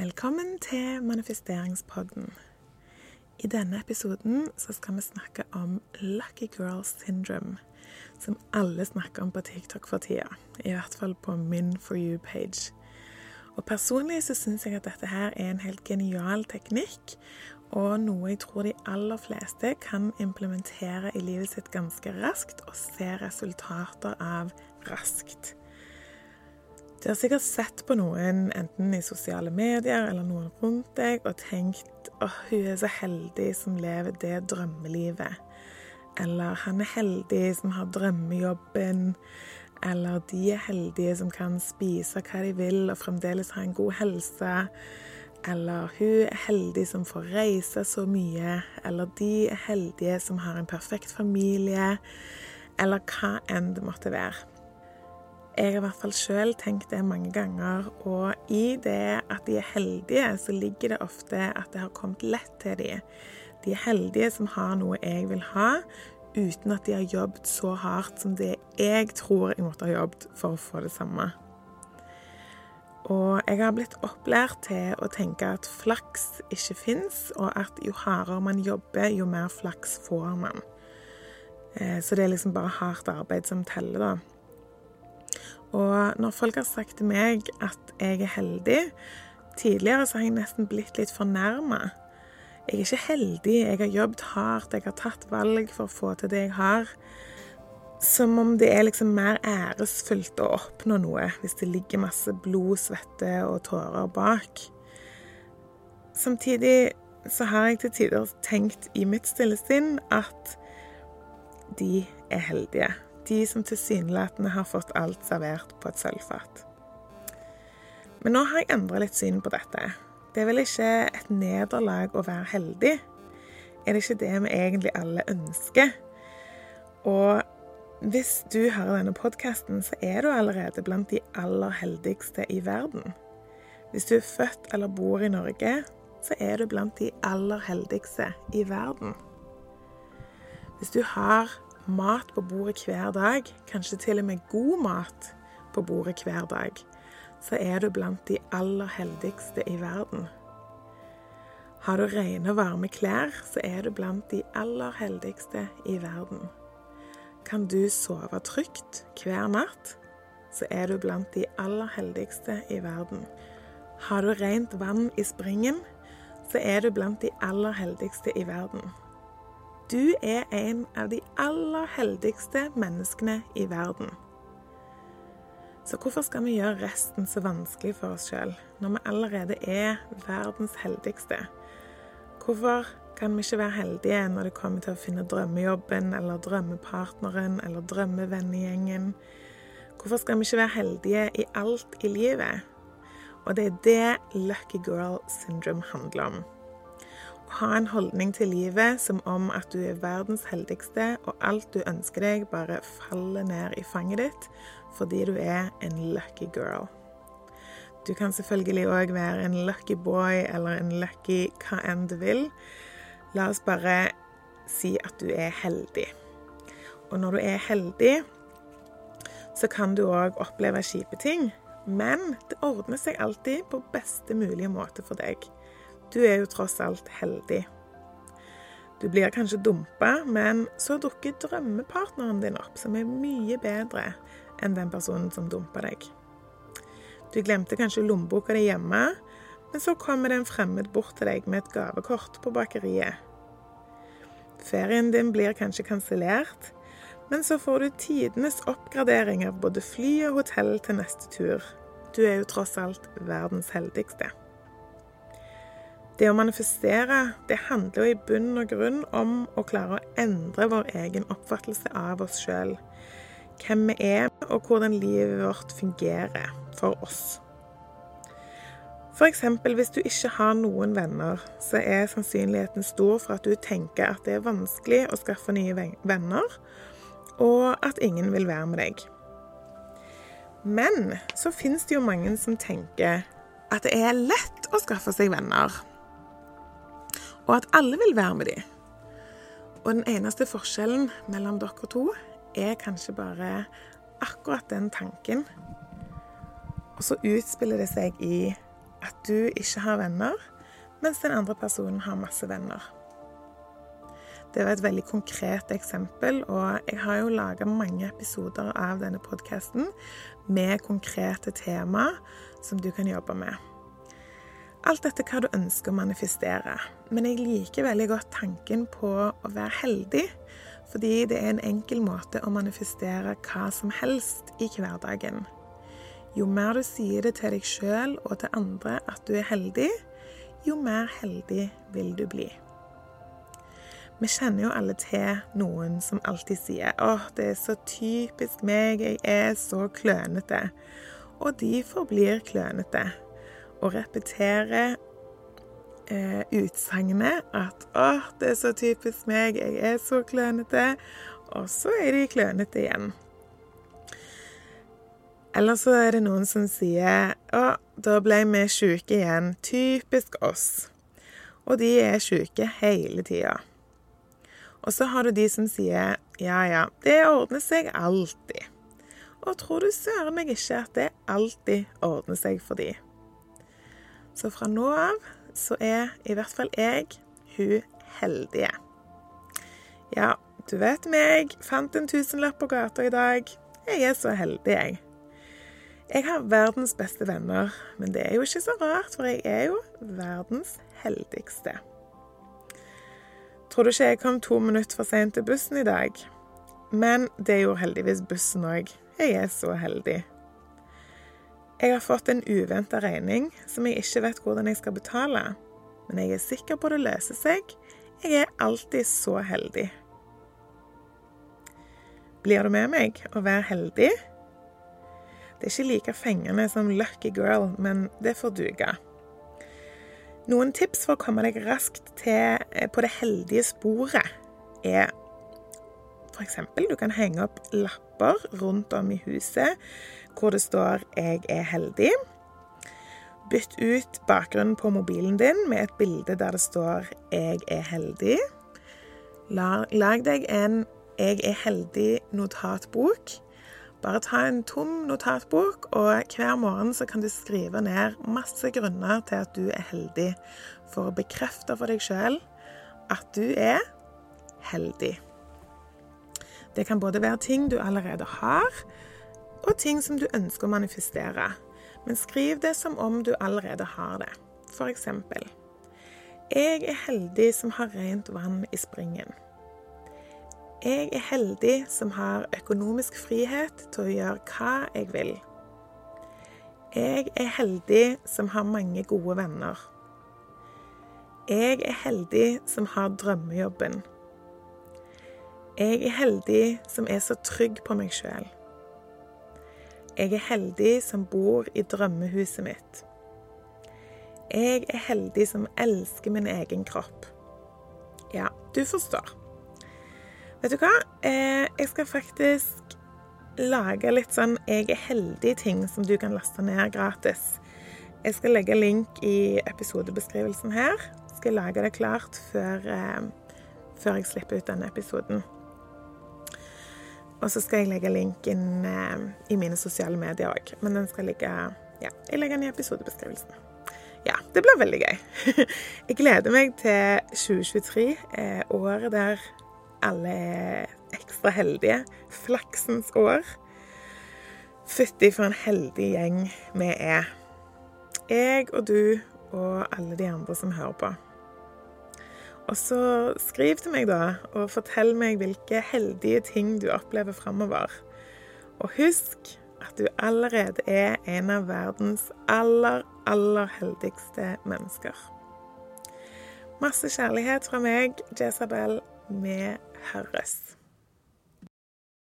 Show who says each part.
Speaker 1: Velkommen til manifesteringspodden. I denne episoden skal vi snakke om lucky girl syndrome, som alle snakker om på TikTok for tida. I hvert fall på min For you-page. Og Personlig så syns jeg at dette her er en helt genial teknikk, og noe jeg tror de aller fleste kan implementere i livet sitt ganske raskt og se resultater av raskt. Du har sikkert sett på noen, enten i sosiale medier eller noen rundt deg, og tenkt åh, hun er så heldig som lever det drømmelivet. Eller han er heldig som har drømmejobben. Eller de er heldige som kan spise hva de vil og fremdeles ha en god helse. Eller hun er heldig som får reise så mye. Eller de er heldige som har en perfekt familie. Eller hva enn det måtte være. Jeg har i hvert fall sjøl tenkt det mange ganger, og i det at de er heldige, så ligger det ofte at det har kommet lett til dem. De er heldige som har noe jeg vil ha, uten at de har jobbet så hardt som det jeg tror jeg måtte ha jobbet for å få det samme. Og jeg har blitt opplært til å tenke at flaks ikke fins, og at jo hardere man jobber, jo mer flaks får man. Eh, så det er liksom bare hardt arbeid som teller, da. Og når folk har sagt til meg at jeg er heldig Tidligere så har jeg nesten blitt litt fornærma. Jeg er ikke heldig. Jeg har jobbet hardt, jeg har tatt valg for å få til det jeg har. Som om det er liksom mer æresfullt å oppnå noe hvis det ligger masse blod, svette og tårer bak. Samtidig så har jeg til tider tenkt i mitt stille sinn at de er heldige de som tilsynelatende har fått alt servert på et sølvfat. Men nå har jeg endra litt syn på dette. Det er vel ikke et nederlag å være heldig? Er det ikke det vi egentlig alle ønsker? Og hvis du hører denne podkasten, så er du allerede blant de aller heldigste i verden. Hvis du er født eller bor i Norge, så er du blant de aller heldigste i verden. Hvis du har mat på bordet hver dag, kanskje til og med god mat på bordet hver dag, så er du blant de aller heldigste i verden. Har du rene og varme klær, så er du blant de aller heldigste i verden. Kan du sove trygt hver natt, så er du blant de aller heldigste i verden. Har du rent vann i springen, så er du blant de aller heldigste i verden. Du er en av de aller heldigste menneskene i verden. Så hvorfor skal vi gjøre resten så vanskelig for oss sjøl, når vi allerede er verdens heldigste? Hvorfor kan vi ikke være heldige når det kommer til å finne drømmejobben eller drømmepartneren eller drømmevennegjengen? Hvorfor skal vi ikke være heldige i alt i livet? Og det er det Lucky Girl Syndrome handler om ha en holdning til livet som om at du er verdens heldigste, og alt du ønsker deg, bare faller ned i fanget ditt fordi du er en lucky girl. Du kan selvfølgelig òg være en lucky boy eller en lucky hva enn du vil. La oss bare si at du er heldig. Og når du er heldig, så kan du òg oppleve kjipe ting. Men det ordner seg alltid på beste mulige måte for deg. Du er jo tross alt heldig. Du blir kanskje dumpa, men så dukker drømmepartneren din opp, som er mye bedre enn den personen som dumpa deg. Du glemte kanskje lommeboka di hjemme, men så kommer det en fremmed bort til deg med et gavekort på bakeriet. Ferien din blir kanskje kansellert, men så får du tidenes oppgradering av både fly og hotell til neste tur. Du er jo tross alt verdens heldigste. Det å manifestere det handler jo i bunn og grunn om å klare å endre vår egen oppfattelse av oss sjøl. Hvem vi er, og hvordan livet vårt fungerer for oss. F.eks. hvis du ikke har noen venner, så er sannsynligheten stor for at du tenker at det er vanskelig å skaffe nye venner, og at ingen vil være med deg. Men så finnes det jo mange som tenker at det er lett å skaffe seg venner og at alle vil være med dem. Og den eneste forskjellen mellom dere to er kanskje bare akkurat den tanken. Og så utspiller det seg i at du ikke har venner, mens den andre personen har masse venner. Det var et veldig konkret eksempel, og jeg har jo laga mange episoder av denne podkasten med konkrete tema som du kan jobbe med. Alt dette hva du ønsker å manifestere, men jeg liker veldig godt tanken på å være heldig, fordi det er en enkel måte å manifestere hva som helst i hverdagen. Jo mer du sier det til deg sjøl og til andre at du er heldig, jo mer heldig vil du bli. Vi kjenner jo alle til noen som alltid sier 'Å, det er så typisk meg, jeg er så klønete'. Og de forblir klønete og repeterer eh, utsagnet at 'Å, det er så typisk meg, jeg er så klønete', og så er de klønete igjen. Eller så er det noen som sier 'Å, da ble vi sjuke igjen'. Typisk oss. Og de er sjuke hele tida. Og så har du de som sier ja, ja, det ordner seg alltid. Og tror du søren meg ikke at det alltid ordner seg for de. Så fra nå av så er i hvert fall jeg hun heldige. Ja, du vet meg, fant en tusenlapp på gata i dag. Jeg er så heldig, jeg. Jeg har verdens beste venner, men det er jo ikke så rart, for jeg er jo verdens heldigste. Tror du ikke jeg kom to minutter for seint til bussen i dag? Men det gjorde heldigvis bussen òg. Jeg er så heldig. Jeg har fått en uventa regning som jeg ikke vet hvordan jeg skal betale. Men jeg er sikker på det løser seg. Jeg er alltid så heldig. Blir du med meg å være heldig? Det er ikke like fengende som Lucky Girl, men det får duge. Noen tips for å komme deg raskt til, eh, på det heldige sporet er f.eks. du kan henge opp lapper rundt om i huset hvor det står 'Jeg er heldig'. Bytt ut bakgrunnen på mobilen din med et bilde der det står 'Jeg er heldig'. Lag deg en 'Jeg er heldig'-notatbok bare ta en tom notatbok, og hver morgen så kan du skrive ned masse grunner til at du er heldig, for å bekrefte for deg sjøl at du er heldig. Det kan både være ting du allerede har, og ting som du ønsker å manifestere. Men skriv det som om du allerede har det. For eksempel Jeg er heldig som har rent vann i springen. Jeg er heldig som har økonomisk frihet til å gjøre hva jeg vil. Jeg er heldig som har mange gode venner. Jeg er heldig som har drømmejobben. Jeg er heldig som er så trygg på meg sjøl. Jeg er heldig som bor i drømmehuset mitt. Jeg er heldig som elsker min egen kropp. Ja, du forstår. Vet du hva? Eh, jeg skal faktisk lage litt sånn jeg er heldig-ting som du kan laste ned gratis. Jeg skal legge link i episodebeskrivelsen her. Skal lage det klart før, eh, før jeg slipper ut denne episoden. Og så skal jeg legge linken eh, i mine sosiale medier òg. Men den skal ligge Ja, jeg legger den i episodebeskrivelsen. Ja, det blir veldig gøy. Jeg gleder meg til 2023, året der alle er ekstra heldige. Flaksens år. Fytti for en heldig gjeng vi er. Jeg og du og alle de andre som hører på. Og så skriv til meg, da, og fortell meg hvilke heldige ting du opplever framover. Og husk at du allerede er en av verdens aller, aller heldigste mennesker. Masse kjærlighet fra meg, Jezabel, med høres.